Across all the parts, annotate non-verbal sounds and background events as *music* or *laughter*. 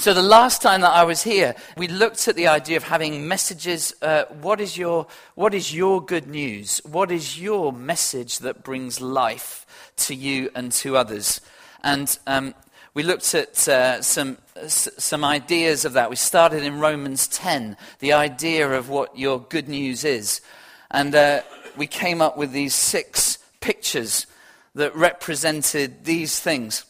So, the last time that I was here, we looked at the idea of having messages. Uh, what, is your, what is your good news? What is your message that brings life to you and to others? And um, we looked at uh, some, some ideas of that. We started in Romans 10, the idea of what your good news is. And uh, we came up with these six pictures that represented these things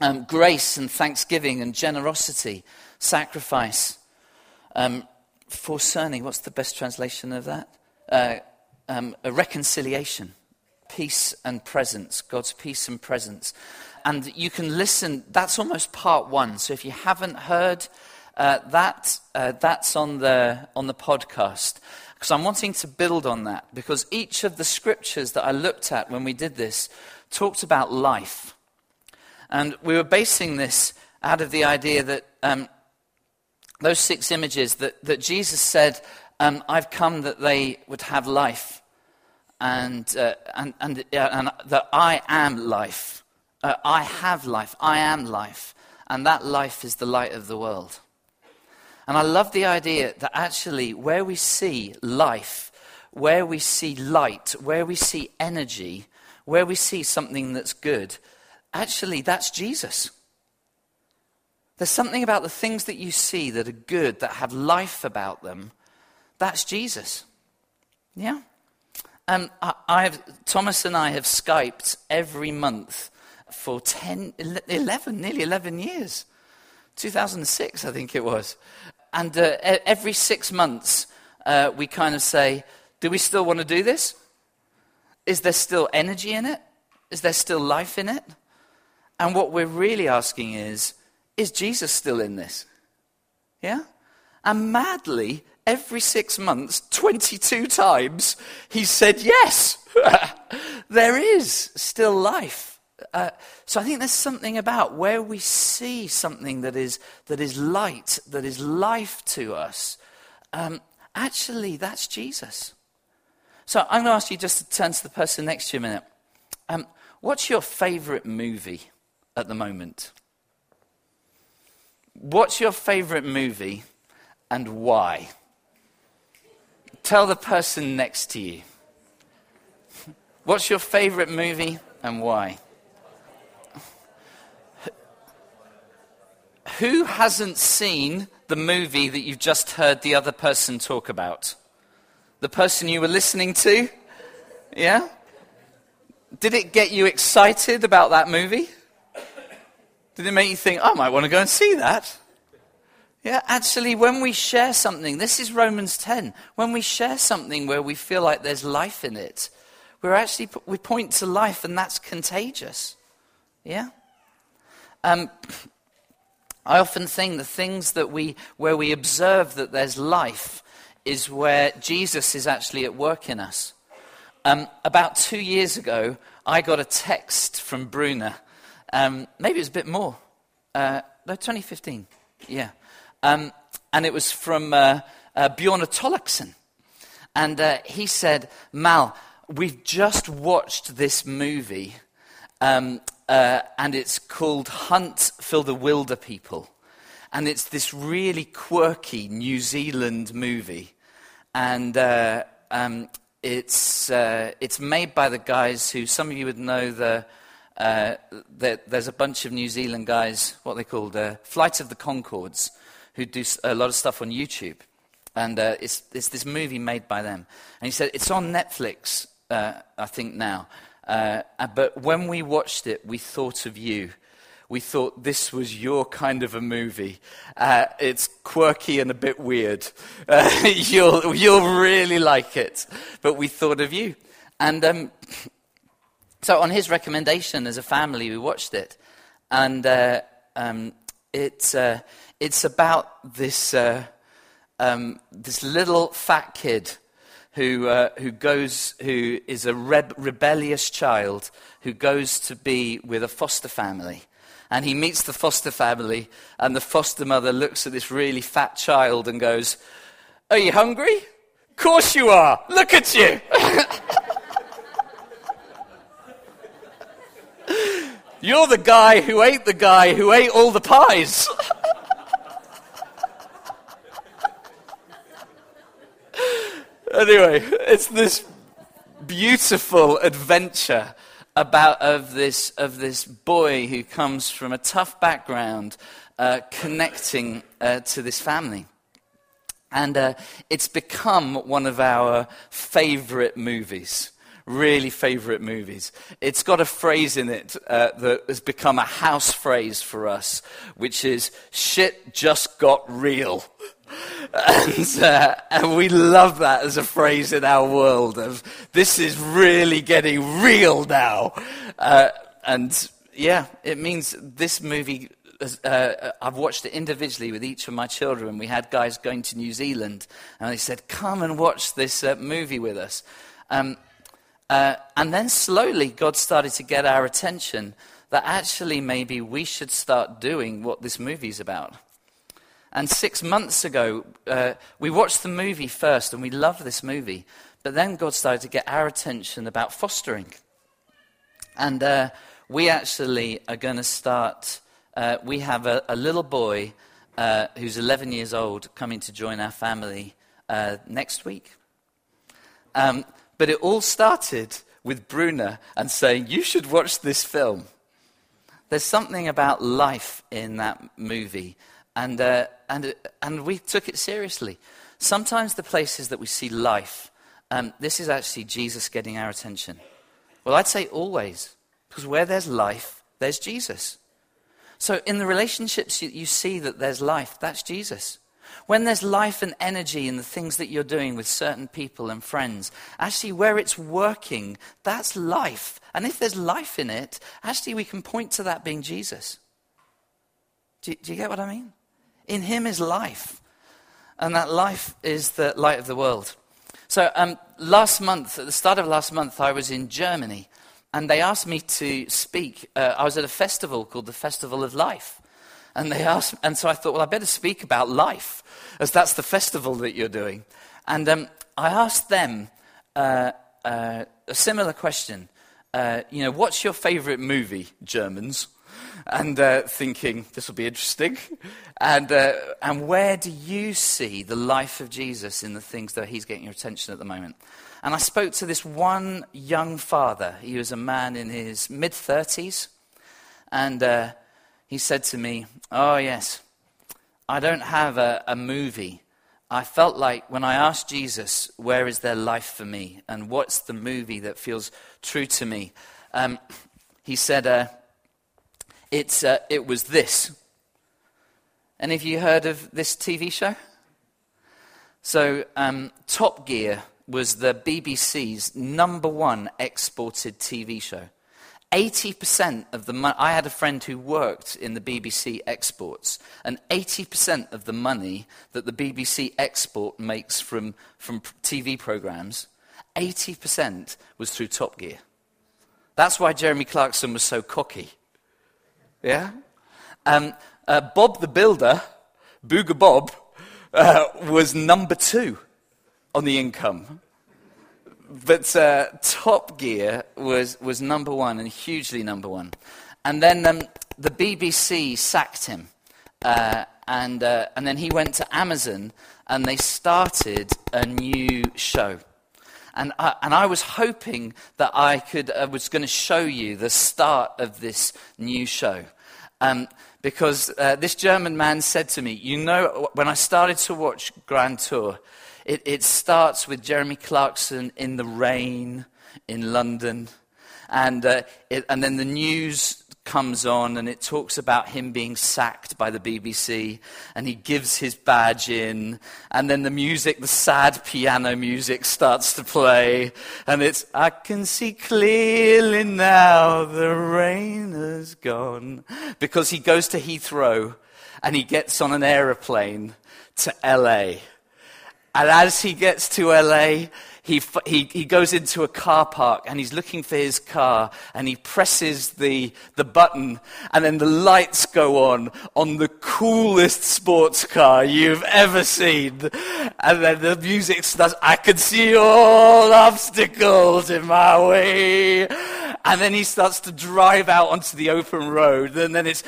um, grace and thanksgiving and generosity, sacrifice, um, forcerning. What's the best translation of that? Uh, um, a reconciliation, peace and presence, God's peace and presence. And you can listen, that's almost part one. So if you haven't heard uh, that, uh, that's on the, on the podcast. Because I'm wanting to build on that. Because each of the scriptures that I looked at when we did this talked about life. And we were basing this out of the idea that um, those six images that, that Jesus said, um, I've come that they would have life, and, uh, and, and, uh, and, that I am life. Uh, I have life. I am life. And that life is the light of the world. And I love the idea that actually, where we see life, where we see light, where we see energy, where we see something that's good, actually, that's Jesus. There's something about the things that you see that are good, that have life about them. That's Jesus. Yeah? And I, I've, Thomas and I have Skyped every month for 10, 11, nearly 11 years. 2006, I think it was. And uh, every six months, uh, we kind of say, Do we still want to do this? Is there still energy in it? Is there still life in it? And what we're really asking is, is Jesus still in this? Yeah? And madly, every six months, 22 times, he said, yes, *laughs* there is still life. Uh, so I think there's something about where we see something that is, that is light, that is life to us. Um, actually, that's Jesus. So I'm going to ask you just to turn to the person next to you a minute. Um, what's your favorite movie? At the moment? What's your favorite movie and why? Tell the person next to you. What's your favorite movie and why? Who hasn't seen the movie that you've just heard the other person talk about? The person you were listening to? Yeah? Did it get you excited about that movie? Did it make you think, I might want to go and see that? Yeah, actually, when we share something, this is Romans 10. When we share something where we feel like there's life in it, we're actually, we point to life and that's contagious. Yeah? Um, I often think the things that we, where we observe that there's life is where Jesus is actually at work in us. Um, about two years ago, I got a text from Bruna um, maybe it was a bit more. Uh, no, 2015. Yeah. Um, and it was from uh, uh, Bjorn Tollekson. And uh, he said, Mal, we've just watched this movie, um, uh, and it's called Hunt for the Wilderpeople. And it's this really quirky New Zealand movie. And uh, um, it's, uh, it's made by the guys who, some of you would know the uh, there, there's a bunch of New Zealand guys, what they called uh, Flight of the Conchords, who do a lot of stuff on YouTube. And uh, it's, it's, this movie made by them. And he said, it's on Netflix, uh, I think, now. Uh, but when we watched it, we thought of you. We thought this was your kind of a movie. Uh, it's quirky and a bit weird. *laughs* you'll, you'll really like it. But we thought of you. And um, so, on his recommendation, as a family, we watched it. And uh, um, it, uh, it's about this, uh, um, this little fat kid who, uh, who, goes, who is a reb- rebellious child who goes to be with a foster family. And he meets the foster family, and the foster mother looks at this really fat child and goes, Are you hungry? Of course you are. Look at you. *laughs* You're the guy who ate the guy who ate all the pies. anyway, it's this beautiful adventure about of this of this boy who comes from a tough background, uh, connecting uh, to this family, and uh, it's become one of our favourite movies. Really favorite movies. It's got a phrase in it uh, that has become a house phrase for us, which is shit just got real. And, uh, and, we love that as a phrase in our world of this is really getting real now. Uh, and yeah, it means this movie uh, I've watched it individually with each of my children. We had guys going to New Zealand, and they said, Come and watch this uh, movie with us. Um, uh, and then slowly, God started to get our attention that actually maybe we should start doing what this movie's about. And six months ago, uh, we watched the movie first, and we loved this movie. But then God started to get our attention about fostering. And uh, we actually are going to start uh, we have a, a little boy uh, who's 11 years old coming to join our family uh, next week. Um, but it all started with Bruna and saying, You should watch this film. There's something about life in that movie, and, uh, and, and we took it seriously. Sometimes the places that we see life, um, this is actually Jesus getting our attention. Well, I'd say always, because where there's life, there's Jesus. So in the relationships, you, you see that there's life. That's Jesus. When there's life and energy in the things that you're doing with certain people and friends, actually, where it's working, that's life. And if there's life in it, actually, we can point to that being Jesus. Do, do you get what I mean? In Him is life. And that life is the light of the world. So, um, last month, at the start of last month, I was in Germany and they asked me to speak. Uh, I was at a festival called the Festival of Life. And they asked, and so I thought, well, I better speak about life, as that's the festival that you're doing. And um, I asked them uh, uh, a similar question. Uh, you know, what's your favorite movie, Germans? And uh, thinking, this will be interesting. And, uh, and where do you see the life of Jesus in the things that he's getting your attention at the moment? And I spoke to this one young father. He was a man in his mid 30s. And uh, he said to me, Oh, yes, I don't have a, a, movie. I felt like when I asked Jesus, Where is there life for me? And what's the movie that feels true to me? Um, he said, uh, it's, uh, It was this. Any of you heard of this TV show? So, um, Top Gear was the BBC's number one exported TV show. 80% of the money, I had a friend who worked in the BBC exports, and 80% of the money that the BBC export makes from, from TV programs, 80% was through Top Gear. That's why Jeremy Clarkson was so cocky. Yeah? Um, uh, Bob the Builder, Booger Bob, uh, was number two on the income. But uh, Top Gear was, was number one and hugely number one. And then um, the BBC sacked him. Uh, and, uh, and then he went to Amazon and they started a new show. And I, and I was hoping that I could, uh, was going to show you the start of this new show. Um, because uh, this German man said to me, You know, when I started to watch Grand Tour, it, it starts with Jeremy Clarkson in the rain in London. And, uh, it, and then the news comes on and it talks about him being sacked by the BBC and he gives his badge in. And then the music, the sad piano music starts to play. And it's, I can see clearly now the rain has gone. Because he goes to Heathrow and he gets on an aeroplane to LA and as he gets to LA, he, he, he goes into a car park and he's looking for his car and he presses the, the button and then the lights go on on the coolest sports car you've ever seen. And then the music starts, I can see all obstacles in my way. And then he starts to drive out onto the open road and then it's,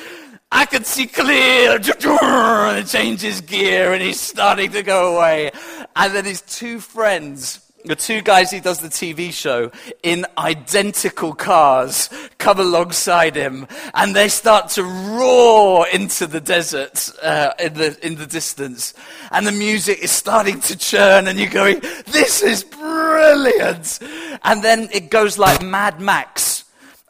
I can see clear. And it changes gear and he's starting to go away. And then his two friends, the two guys he does the TV show, in identical cars, come alongside him. And they start to roar into the desert uh, in, the, in the distance. And the music is starting to churn and you're going, this is brilliant. And then it goes like Mad Max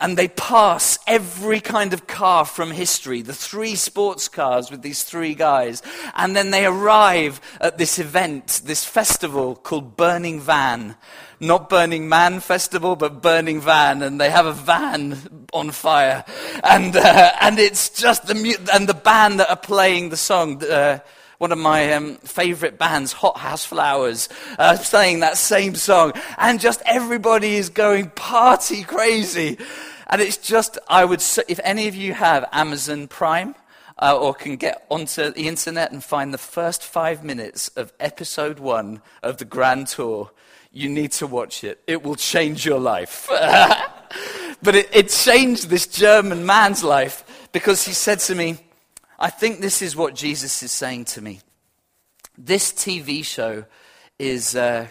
and they pass every kind of car from history, the three sports cars with these three guys. And then they arrive at this event, this festival called Burning Van. Not Burning Man Festival, but Burning Van. And they have a van on fire. And, uh, and it's just the, mu- and the band that are playing the song, uh, one of my um, favorite bands, Hothouse Flowers, uh, playing that same song. And just everybody is going party crazy. And it's just, I would, if any of you have Amazon Prime, uh, or can get onto the internet and find the first five minutes of episode one of the Grand Tour, you need to watch it. It will change your life. *laughs* but it, it changed this German man's life because he said to me, I think this is what Jesus is saying to me. This TV show is, uh,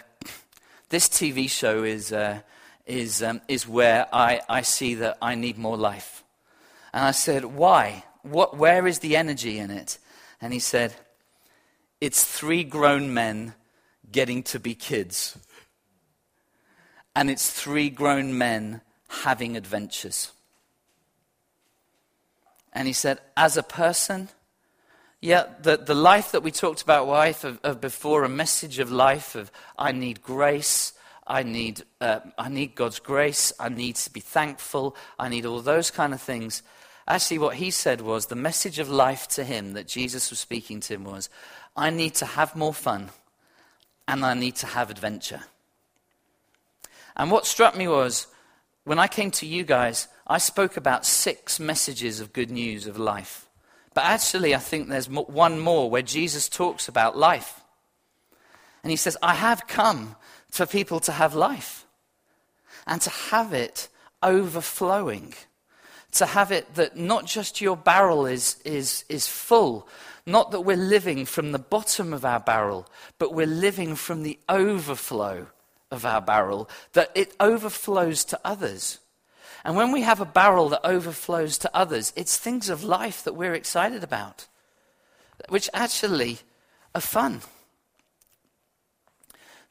this TV show is, uh, is, um, is where I, I see that I need more life. And I said, Why? What, where is the energy in it? And he said, It's three grown men getting to be kids. And it's three grown men having adventures. And he said, As a person, yeah, the, the life that we talked about, wife, of, of before, a message of life, of I need grace, I need, uh, I need God's grace. I need to be thankful. I need all those kind of things. Actually, what he said was the message of life to him that Jesus was speaking to him was I need to have more fun and I need to have adventure. And what struck me was when I came to you guys, I spoke about six messages of good news of life. But actually, I think there's one more where Jesus talks about life. And he says, I have come for people to have life and to have it overflowing. To have it that not just your barrel is, is, is full, not that we're living from the bottom of our barrel, but we're living from the overflow of our barrel, that it overflows to others. And when we have a barrel that overflows to others, it's things of life that we're excited about, which actually are fun.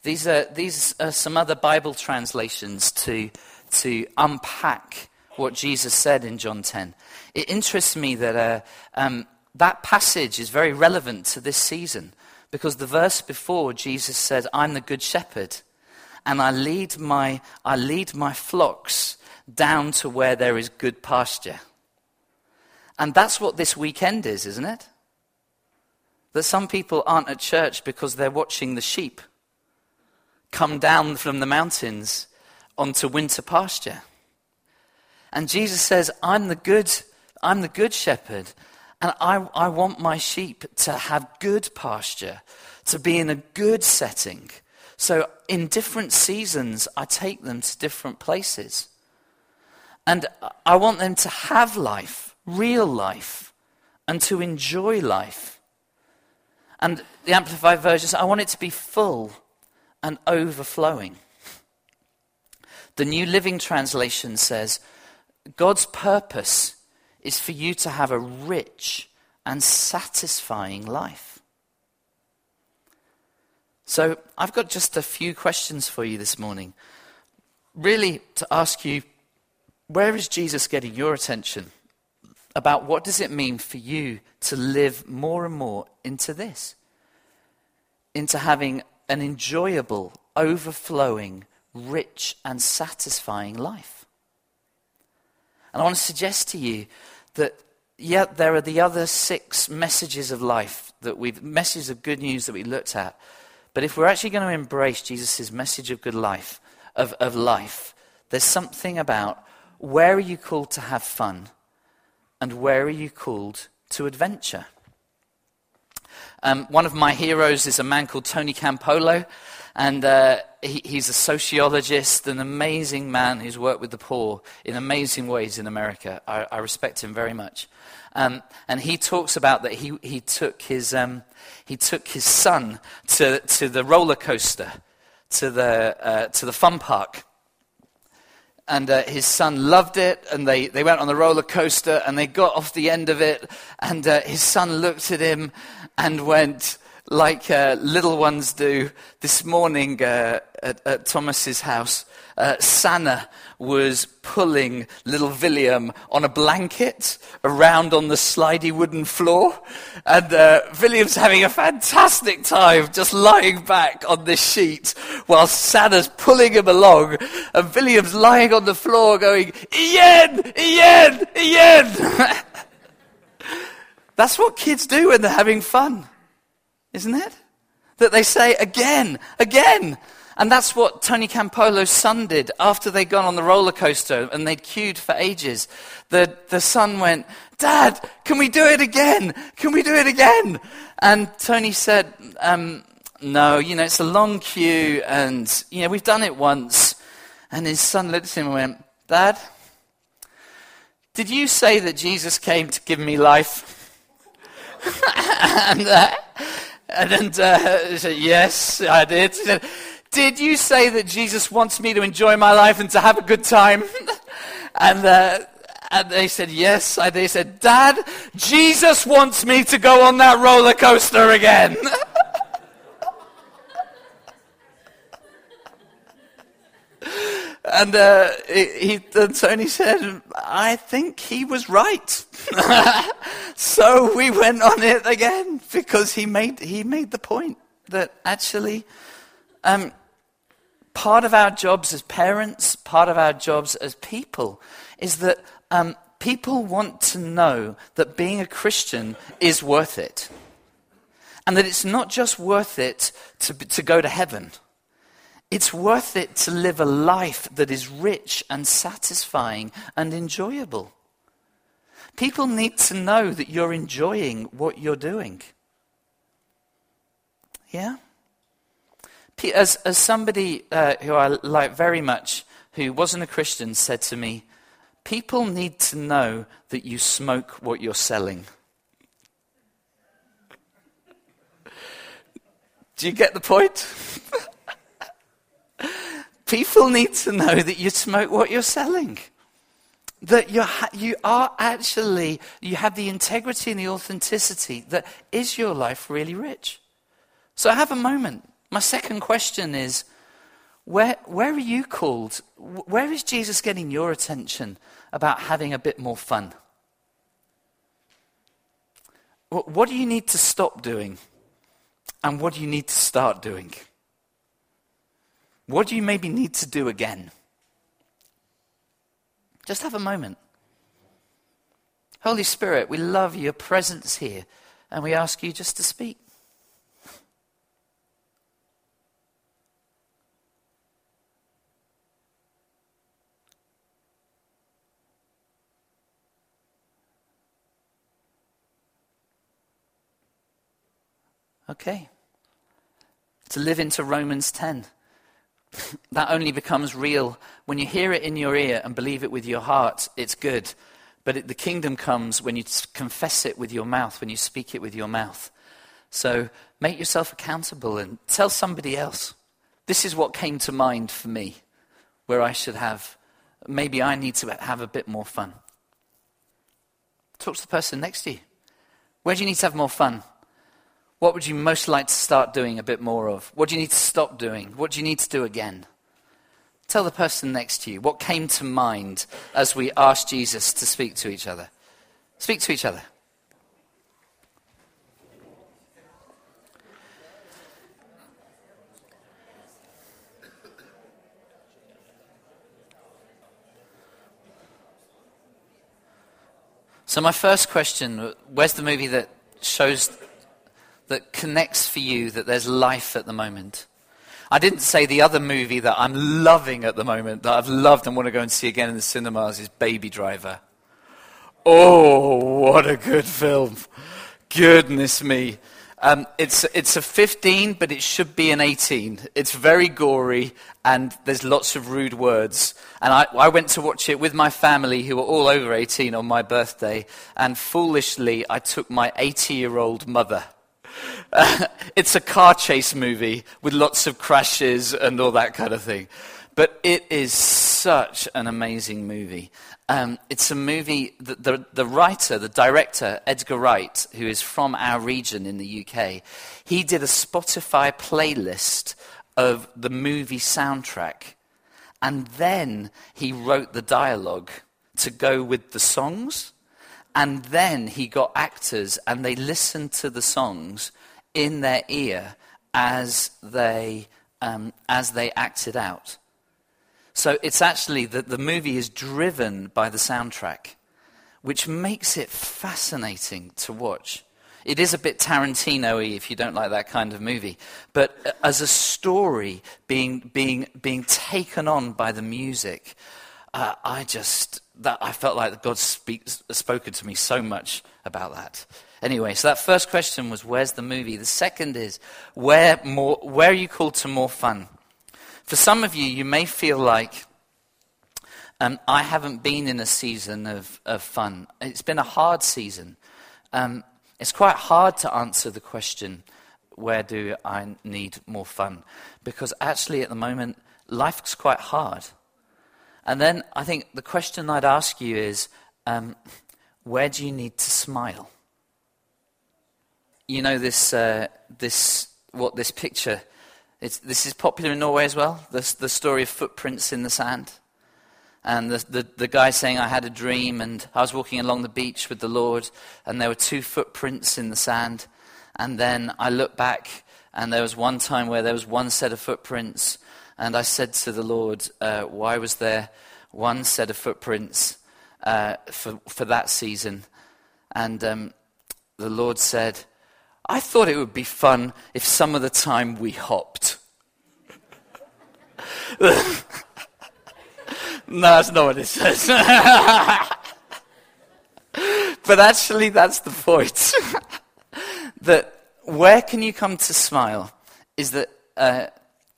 These are, these are some other Bible translations to, to unpack what Jesus said in John 10. It interests me that uh, um, that passage is very relevant to this season because the verse before Jesus said, I'm the good shepherd and I lead my, I lead my flocks down to where there is good pasture. And that's what this weekend is, isn't it? That some people aren't at church because they're watching the sheep come down from the mountains onto winter pasture. And Jesus says, I'm the good, I'm the good shepherd, and I, I want my sheep to have good pasture, to be in a good setting. So in different seasons, I take them to different places. And I want them to have life, real life, and to enjoy life. And the Amplified Version says, I want it to be full and overflowing. The New Living Translation says, God's purpose is for you to have a rich and satisfying life. So, I've got just a few questions for you this morning. Really, to ask you, where is Jesus getting your attention? About what does it mean for you to live more and more into this? Into having an enjoyable, overflowing, rich, and satisfying life. And I want to suggest to you that, yeah, there are the other six messages of life that we've, messages of good news that we looked at. But if we're actually going to embrace Jesus' message of good life, of, of life, there's something about where are you called to have fun and where are you called to adventure? Um, one of my heroes is a man called Tony Campolo, and uh, he, he's a sociologist, an amazing man who's worked with the poor in amazing ways in America. I, I respect him very much. Um, and he talks about that he, he, took his, um, he took his son to, to the roller coaster, to the, uh, to the fun park. And uh, his son loved it, and they, they went on the roller coaster, and they got off the end of it, and uh, his son looked at him and went, like uh, little ones do. This morning uh, at, at, Thomas's house, uh, Sanna was pulling little William on a blanket around on the slidey wooden floor. And uh, William's having a fantastic time just lying back on this sheet while Sanna's pulling him along. And William's lying on the floor going, Ian! Ian! Ian! *laughs* That's what kids do when they're having fun isn't it? That they say again, again. And that's what Tony Campolo's son did after they'd gone on the roller coaster and they'd queued for ages. The, the son went, Dad, can we do it again? Can we do it again? And Tony said, um, No, you know, it's a long queue and, you know, we've done it once. And his son looked at him and went, Dad, did you say that Jesus came to give me life? *laughs* and, uh, and then uh, he said, Yes, I did. Said, Did you say that Jesus wants me to enjoy my life and to have a good time? *laughs* and, uh, and they said, Yes. And they said, Dad, Jesus wants me to go on that roller coaster again. *laughs* And uh, he, and Tony said, I think he was right. *laughs* so we went on it again because he made, he made the point that actually um, part of our jobs as parents, part of our jobs as people, is that um, people want to know that being a Christian is worth it. And that it's not just worth it to, to go to heaven it's worth it to live a life that is rich and satisfying and enjoyable. People need to know that you're enjoying what you're doing. Yeah? As, as somebody uh, who I like very much, who wasn't a Christian, said to me, People need to know that you smoke what you're selling. *laughs* Do you get the point? *laughs* People need to know that you smoke what you're selling. That you're, you are actually, you have the integrity and the authenticity that is your life really rich? So have a moment. My second question is where, where are you called? Where is Jesus getting your attention about having a bit more fun? What do you need to stop doing? And what do you need to start doing? What do you maybe need to do again? Just have a moment. Holy Spirit, we love your presence here, and we ask you just to speak. Okay. To live into Romans 10 *laughs* that only becomes real when you hear it in your ear and believe it with your heart. It's good. But it, the kingdom comes when you confess it with your mouth, when you speak it with your mouth. So make yourself accountable and tell somebody else. This is what came to mind for me, where I should have, maybe I need to have a bit more fun. Talk to the person next to you. Where do you need to have more fun? What would you most like to start doing a bit more of? What do you need to stop doing? What do you need to do again? Tell the person next to you what came to mind as we asked Jesus to speak to each other. Speak to each other. So, my first question where's the movie that shows that connects for you that there's life at the moment. I didn't say the other movie that I'm loving at the moment, that I've loved and want to go and see again in the cinemas, is Baby Driver. Oh, what a good film. Goodness me. Um, it's, it's a 15, but it should be an 18. It's very gory, and there's lots of rude words. And I, I went to watch it with my family, who were all over 18 on my birthday, and foolishly, I took my 80 year old mother. *laughs* It's a car chase movie with lots of crashes and all that kind of thing. But it is such an amazing movie. Um, it's a movie that the, the writer, the director, Edgar Wright, who is from our region in the UK, he did a Spotify playlist of the movie soundtrack. And then he wrote the dialogue to go with the songs. And then he got actors and they listened to the songs in their ear as they, um, as they acted out. So it's actually that the movie is driven by the soundtrack, which makes it fascinating to watch. It is a bit Tarantino y if you don't like that kind of movie. But as a story being, being, being taken on by the music, uh, I just, that, I felt like God speaks, spoken to me so much about that. Anyway, so that first question was, where's the movie? The second is, where, more, where are you called to more fun? For some of you, you may feel like um, I haven't been in a season of, of fun. It's been a hard season. Um, it's quite hard to answer the question, where do I need more fun? Because actually, at the moment, life's quite hard. And then I think the question I'd ask you is, um, where do you need to smile? You know this, uh, this what this picture it's, this is popular in Norway as well, the, the story of footprints in the sand. And the, the, the guy saying, I had a dream, and I was walking along the beach with the Lord, and there were two footprints in the sand. And then I looked back, and there was one time where there was one set of footprints, and I said to the Lord, uh, Why was there one set of footprints uh, for, for that season? And um, the Lord said, I thought it would be fun if some of the time we hopped. *laughs* no, that's not what it says. *laughs* but actually, that's the point. *laughs* that where can you come to smile is that uh,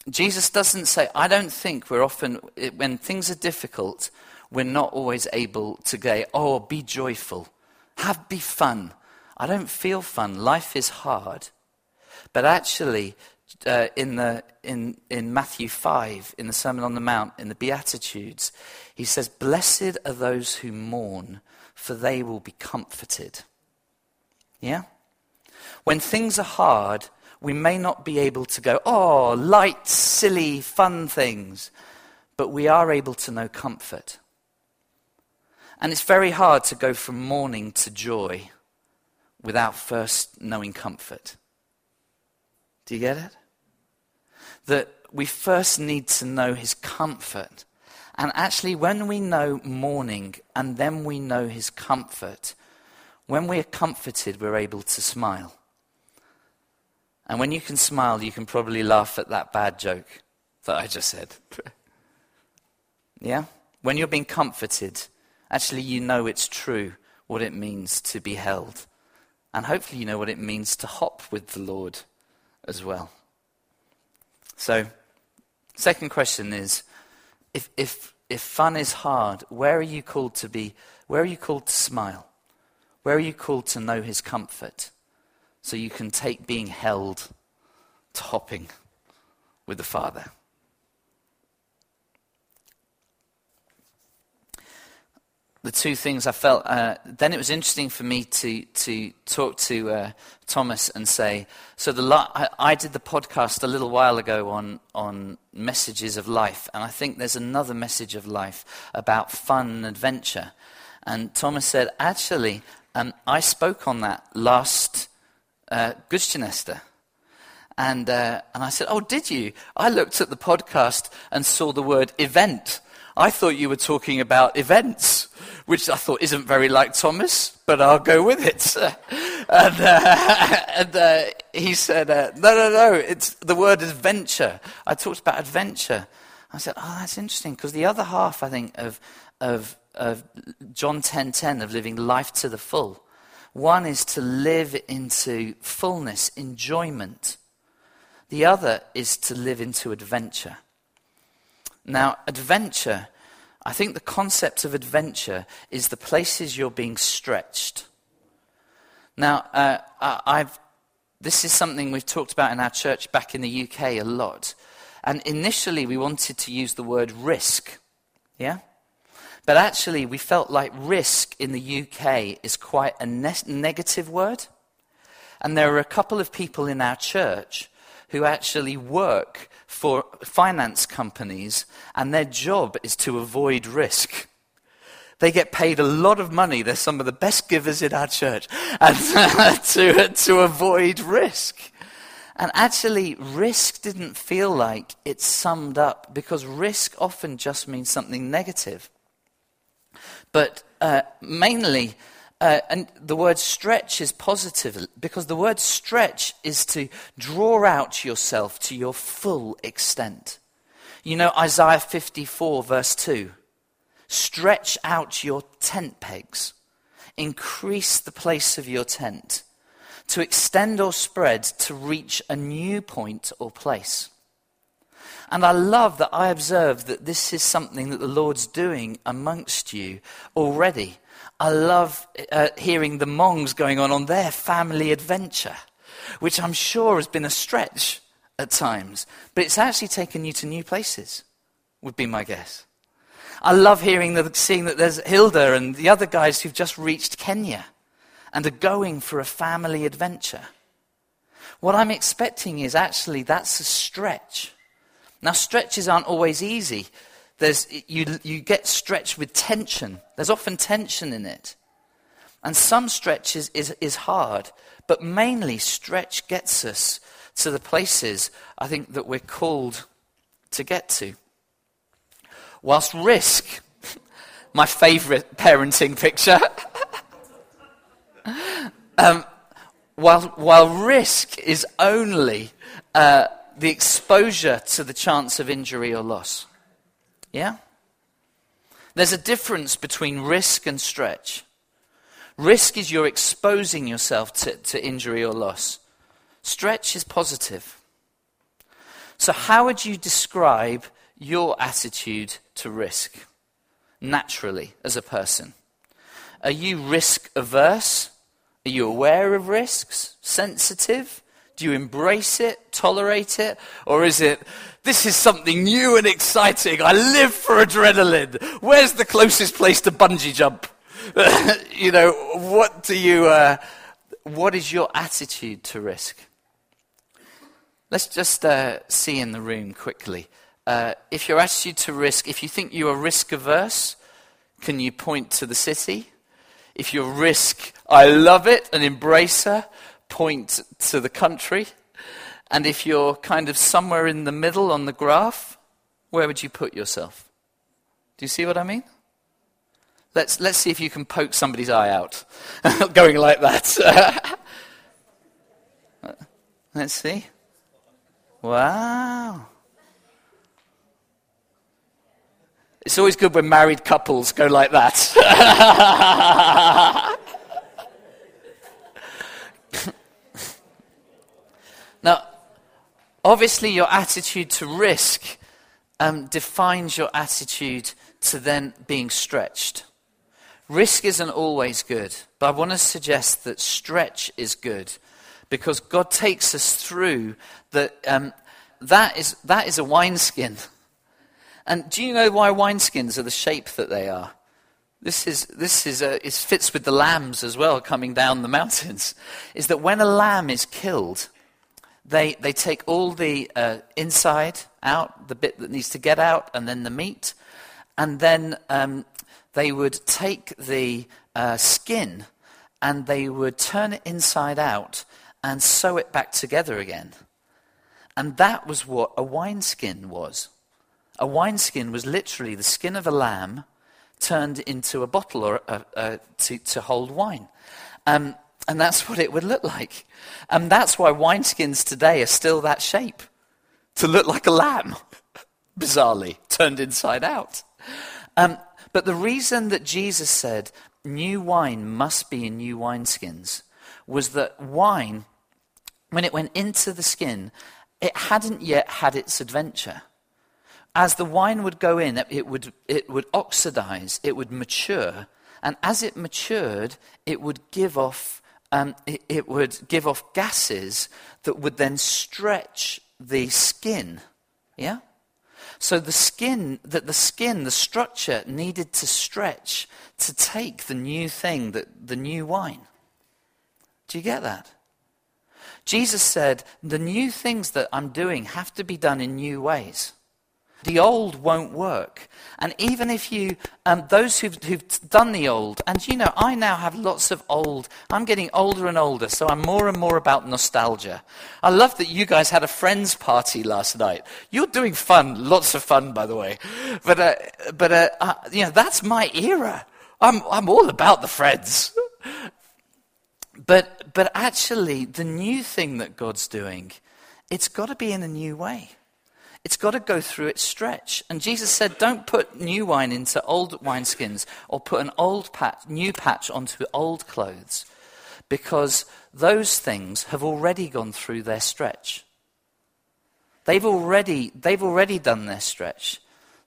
Jesus doesn't say, I don't think we're often, when things are difficult, we're not always able to go, oh, be joyful, have, be fun. I don't feel fun. Life is hard. But actually, uh, in, the, in, in Matthew 5, in the Sermon on the Mount, in the Beatitudes, he says, Blessed are those who mourn, for they will be comforted. Yeah? When things are hard, we may not be able to go, oh, light, silly, fun things, but we are able to know comfort. And it's very hard to go from mourning to joy without first knowing comfort. Do you get it? That we first need to know his comfort. And actually, when we know mourning and then we know his comfort, when we are comforted, we're able to smile. And when you can smile, you can probably laugh at that bad joke that I just said. *laughs* yeah? When you're being comforted, actually, you know it's true what it means to be held. And hopefully, you know what it means to hop with the Lord as well. So, second question is if, if, if fun is hard, where are you called to be? Where are you called to smile? Where are you called to know his comfort so you can take being held to hopping with the Father? The two things I felt, uh, then it was interesting for me to, to talk to uh, Thomas and say, so the I, I, did the podcast a little while ago on, on messages of life, and I think there's another message of life about fun and adventure. And Thomas said, actually, um, I spoke on that last uh, Gudstjeneste. And, uh, and I said, oh, did you? I looked at the podcast and saw the word event. I thought you were talking about events which I thought isn't very like Thomas, but I'll go with it. *laughs* and, uh, *laughs* and uh, he said, uh, no, no, no, it's, the word adventure. I talked about adventure. I said, oh, that's interesting, because the other half, I think, of, of, of John 10.10, 10, of living life to the full, One is to live into fullness, enjoyment. The other is to live into adventure. Now, adventure, I think the concept of adventure is the places you're being stretched. Now, uh, I've, this is something we've talked about in our church back in the UK a lot. And initially, we wanted to use the word risk. Yeah? But actually, we felt like risk in the UK is quite a ne- negative word. And there are a couple of people in our church who actually work for finance companies, and their job is to avoid risk. They get paid a lot of money. They're some of the best givers in our church, *laughs* and to, to avoid risk. And actually, risk didn't feel like it summed up because risk often just means something negative. But uh, mainly, uh, and the word stretch is positive because the word stretch is to draw out yourself to your full extent. You know, Isaiah 54, verse 2 stretch out your tent pegs, increase the place of your tent, to extend or spread to reach a new point or place. And I love that I observe that this is something that the Lord's doing amongst you already. I love uh, hearing the Mongs going on on their family adventure, which I'm sure has been a stretch at times, but it's actually taken you to new places, would be my guess. I love hearing the, seeing that there's Hilda and the other guys who've just reached Kenya and are going for a family adventure. What I'm expecting is actually that's a stretch now, stretches aren't always easy. There's, you, you get stretched with tension. There's often tension in it. And some stretches is, is hard, but mainly stretch gets us to the places I think that we're called to get to. Whilst risk, *laughs* my favorite parenting picture, *laughs* um, while, while risk is only uh, the exposure to the chance of injury or loss. Yeah? There's a difference between risk and stretch. Risk is you're exposing yourself to, to injury or loss. Stretch is positive. So, how would you describe your attitude to risk naturally as a person? Are you risk averse? Are you aware of risks? Sensitive? Do you embrace it, tolerate it? Or is it, this is something new and exciting. I live for adrenaline. Where's the closest place to bungee jump? *laughs* you know, what do you, uh, what is your attitude to risk? Let's just uh, see in the room quickly. Uh, if your attitude to risk, if you think you are risk averse, can you point to the city? If you're risk, I love it and embrace her, point to the country. And if you're kind of somewhere in the middle on the graph, where would you put yourself? Do you see what I mean? Let's, let's see if you can poke somebody's eye out *laughs* going like that. *laughs* let's see. Wow. It's always good when married couples go like that. *laughs* obviously, your attitude to risk um, defines your attitude to then being stretched. Risk isn't always good, but I want to suggest that stretch is good because God takes us through that. Um, that is, that is a wineskin. And do you know why wineskins are the shape that they are? This is this is a, it fits with the lambs as well coming down the mountains. Is that when a lamb is killed, they, they take all the uh, inside out, the bit that needs to get out, and then the meat. And then um, they would take the uh, skin and they would turn it inside out and sew it back together again. And that was what a wineskin was. A wineskin was literally the skin of a lamb turned into a bottle or a, a, to, to hold wine. Um, and that's what it would look like. And that's why wineskins today are still that shape to look like a lamb, *laughs* bizarrely, turned inside out. Um, but the reason that Jesus said, new wine must be in new wineskins was that wine, when it went into the skin, it hadn't yet had its adventure. As the wine would go in, it would, it would oxidize, it would mature, and as it matured, it would give off, um, it, it would give off gases that would then stretch the skin. Yeah? So the skin, that the skin, the structure needed to stretch to take the new thing, that, the new wine. Do you get that? Jesus said, the new things that I'm doing have to be done in new ways. The old won't work. And even if you, um, those who've, who've done the old, and you know, I now have lots of old, I'm getting older and older, so I'm more and more about nostalgia. I love that you guys had a friends party last night. You're doing fun, lots of fun, by the way. But, uh, but uh, uh, you know, that's my era. I'm, I'm all about the friends. But, but actually, the new thing that God's doing, it's got to be in a new way. It's got to go through its stretch. And Jesus said, don't put new wine into old wineskins or put an old patch, new patch onto old clothes because those things have already gone through their stretch. They've already, they've already done their stretch.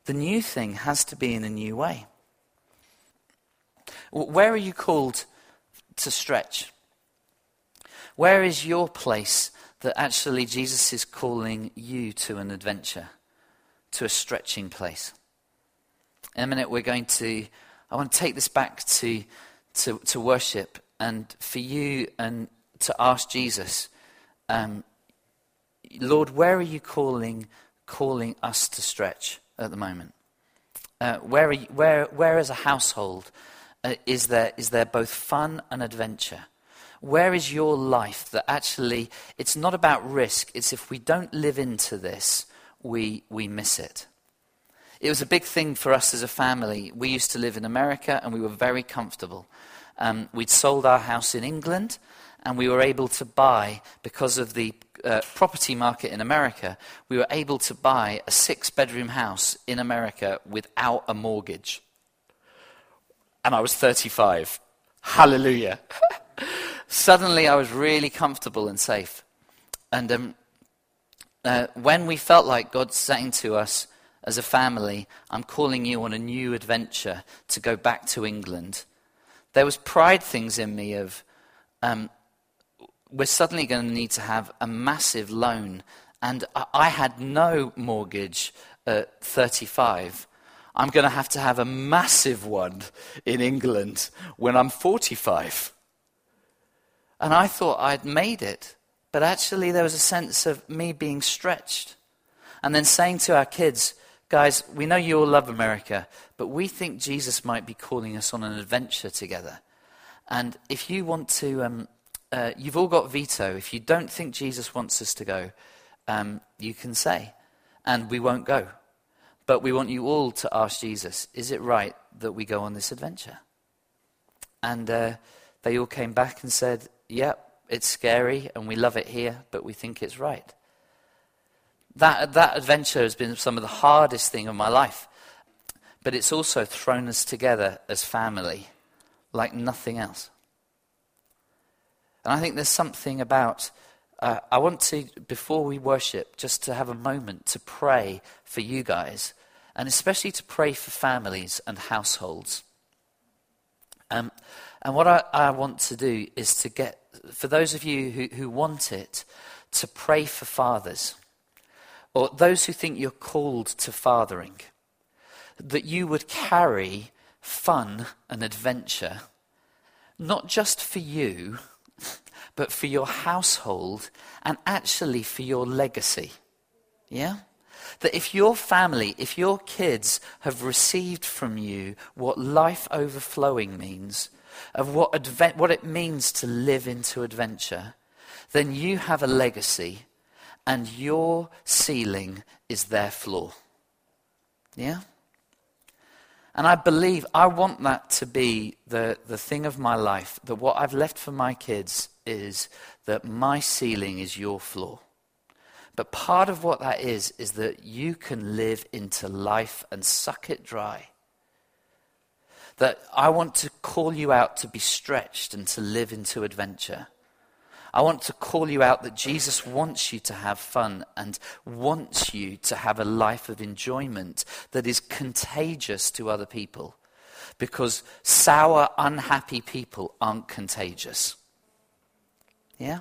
The new thing has to be in a new way. Where are you called to stretch? Where is your place that actually Jesus is calling you to an adventure, to a stretching place. In a minute, we're going to, I want to take this back to, to, to worship and for you and to ask Jesus, um, Lord, where are you calling, calling us to stretch at the moment? Uh, where, you, where, where as a household uh, is, there, is there both fun and adventure? Where is your life that actually, it's not about risk, it's if we don't live into this, we, we miss it. It was a big thing for us as a family. We used to live in America and we were very comfortable. Um, we'd sold our house in England and we were able to buy, because of the uh, property market in America, we were able to buy a six bedroom house in America without a mortgage. And I was 35. Hallelujah. *laughs* suddenly I was really comfortable and safe. And um, uh, when we felt like God saying to us as a family, I'm calling you on a new adventure to go back to England, there was pride things in me of, um, we're suddenly going to need to have a massive loan. And I, I had no mortgage at 35. I'm going to have to have a massive one in England when I'm 45. And I thought I'd made it. But actually, there was a sense of me being stretched. And then saying to our kids, guys, we know you all love America, but we think Jesus might be calling us on an adventure together. And if you want to, um, uh, you've all got veto. If you don't think Jesus wants us to go, um, you can say, and we won't go. But we want you all to ask Jesus, is it right that we go on this adventure? And uh, they all came back and said, yep, it's scary and we love it here, but we think it's right. That, that adventure has been some of the hardest thing of my life. But it's also thrown us together as family like nothing else. And I think there's something about, uh, I want to, before we worship, just to have a moment to pray for you guys, and especially to pray for families and households. Um, and what I, I, want to do is to get, for those of you who, who want it, to pray for fathers, or those who think you're called to fathering, that you would carry fun and adventure, not just for you, *laughs* but for your household and actually for your legacy. Yeah? That if your family, if your kids have received from you what life overflowing means, of what, what it means to live into adventure, then you have a legacy and your ceiling is their floor. Yeah? And I believe, I want that to be the, the thing of my life, that what I've left for my kids is that my ceiling is your floor. But part of what that is, is that you can live into life and suck it dry That I want to call you out to be stretched and to live into adventure. I want to call you out that Jesus wants you to have fun and wants you to have a life of enjoyment that is contagious to other people. Because sour, unhappy people aren't contagious. Yeah?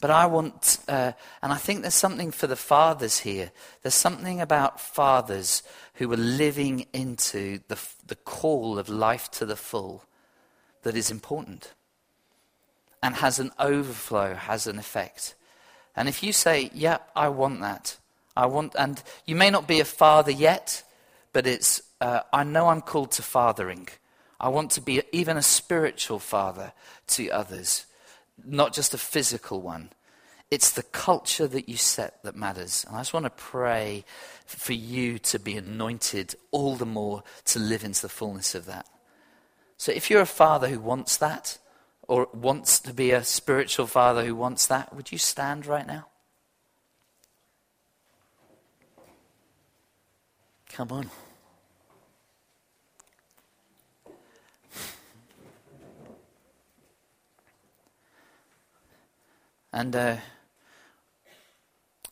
But I want, uh, and I think there's something for the fathers here. There's something about fathers who are living into the, the call of life to the full that is important and has an overflow, has an effect. And if you say, yeah, I want that, I want, and you may not be a father yet, but it's, uh, I know I'm called to fathering. I want to be even a spiritual father to others, not just a physical one. It's the culture that you set that matters. And I just want to pray for you to be anointed all the more to live into the fullness of that. So if you're a father who wants that, or wants to be a spiritual father who wants that, would you stand right now? Come on. And uh,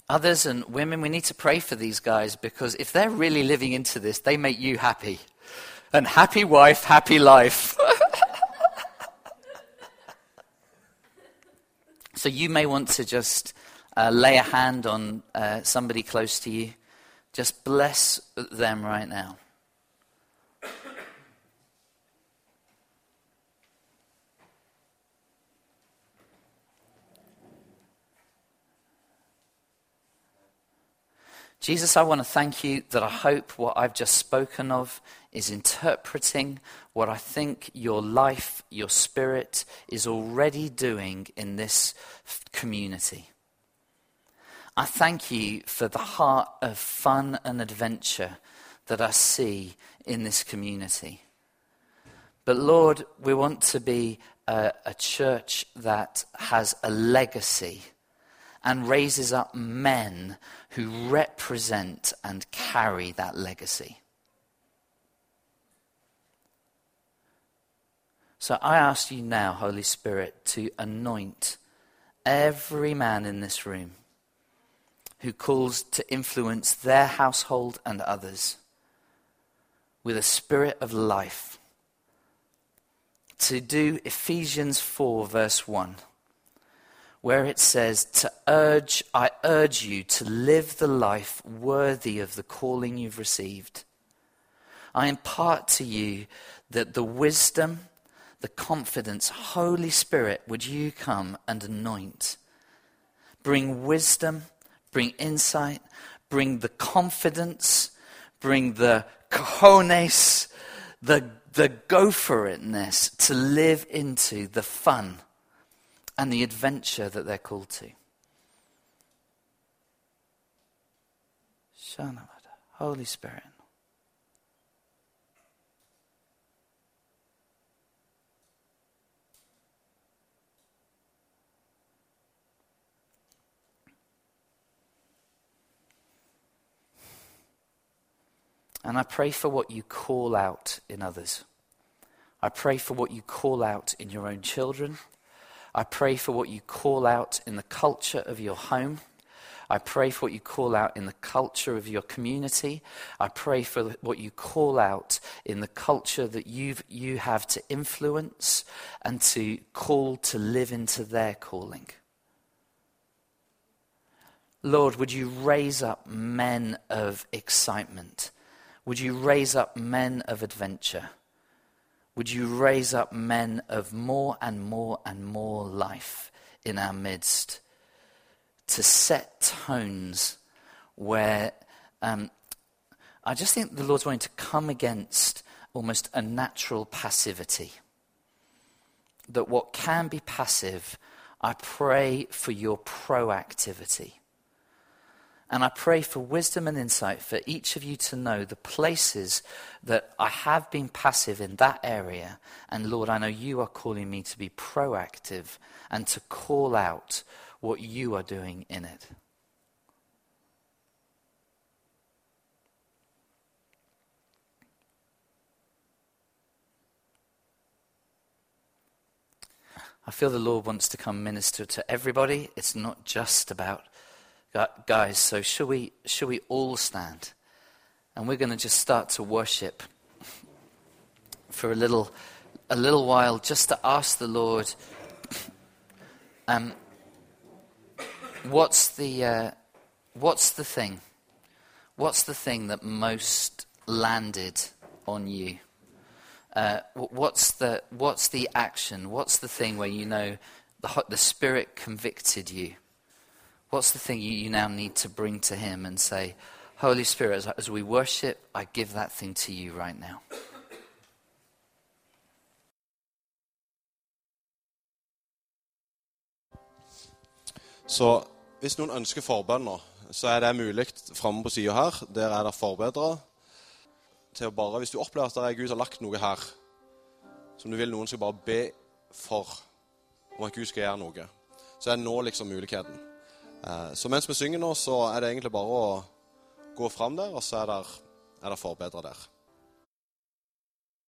others and women, we need to pray for these guys because if they're really living into this, they make you happy. And happy wife, happy life. *laughs* So you may want to just uh, lay a hand on uh, somebody close to you. Just bless them right now. Jesus, I want to thank you that I hope what I've just spoken of is interpreting what I think your life, your spirit is already doing in this community. I thank you for the heart of fun and adventure that I see in this community. But Lord, we want to be a, a church that has a legacy and raises up men who represent and carry that legacy. So I ask you now, Holy Spirit, to anoint every man in this room who calls to influence their household and others with a spirit of life. To do Ephesians 4, verse 1 where it says, To urge, I urge you to live the life worthy of the calling you've received. I impart to you that the wisdom, the confidence, Holy Spirit, would you come and anoint? Bring wisdom, bring insight, bring the confidence, bring the cojones, the, the go for itness to live into the fun and the adventure that they're called to. Holy Spirit. And I pray for what you call out in others. I pray for what you call out in your own children. I pray for what you call out in the culture of your home. I pray for what you call out in the culture of your community. I pray for what you call out in the culture that you've, you have to influence and to call to live into their calling. Lord, would you raise up men of excitement? Would you raise up men of adventure? Would you raise up men of more and more and more life in our midst to set tones where um, I just think the Lord's wanting to come against almost a natural passivity. That what can be passive, I pray for your proactivity. And I pray for wisdom and insight for each of you to know the places that I have been passive in that area. And Lord, I know you are calling me to be proactive and to call out what you are doing in it. I feel the Lord wants to come minister to everybody. It's not just about guys. So should we, shall we all stand? And we're going to just start to worship for a little, a little while, just to ask the Lord, um, what's the, uh, what's the thing? What's the thing that most landed on you? Uh, what's, the, what's the action? What's the thing where you know the, the Spirit convicted you? What's the thing you, you now need to bring to Him and say, Holy Spirit, as, as we worship, I give that thing to you right now? Så hvis noen ønsker forbønner, så er det mulig framme på sida her. Der er det forbedrere. Til å bare, hvis du opplever at det er Gud har lagt noe her som du vil noen skal bare be for, om at Gud skal gjøre noe, så er nå liksom muligheten. Eh, så mens vi synger nå, så er det egentlig bare å gå fram der, og så er det, er det forbedre der.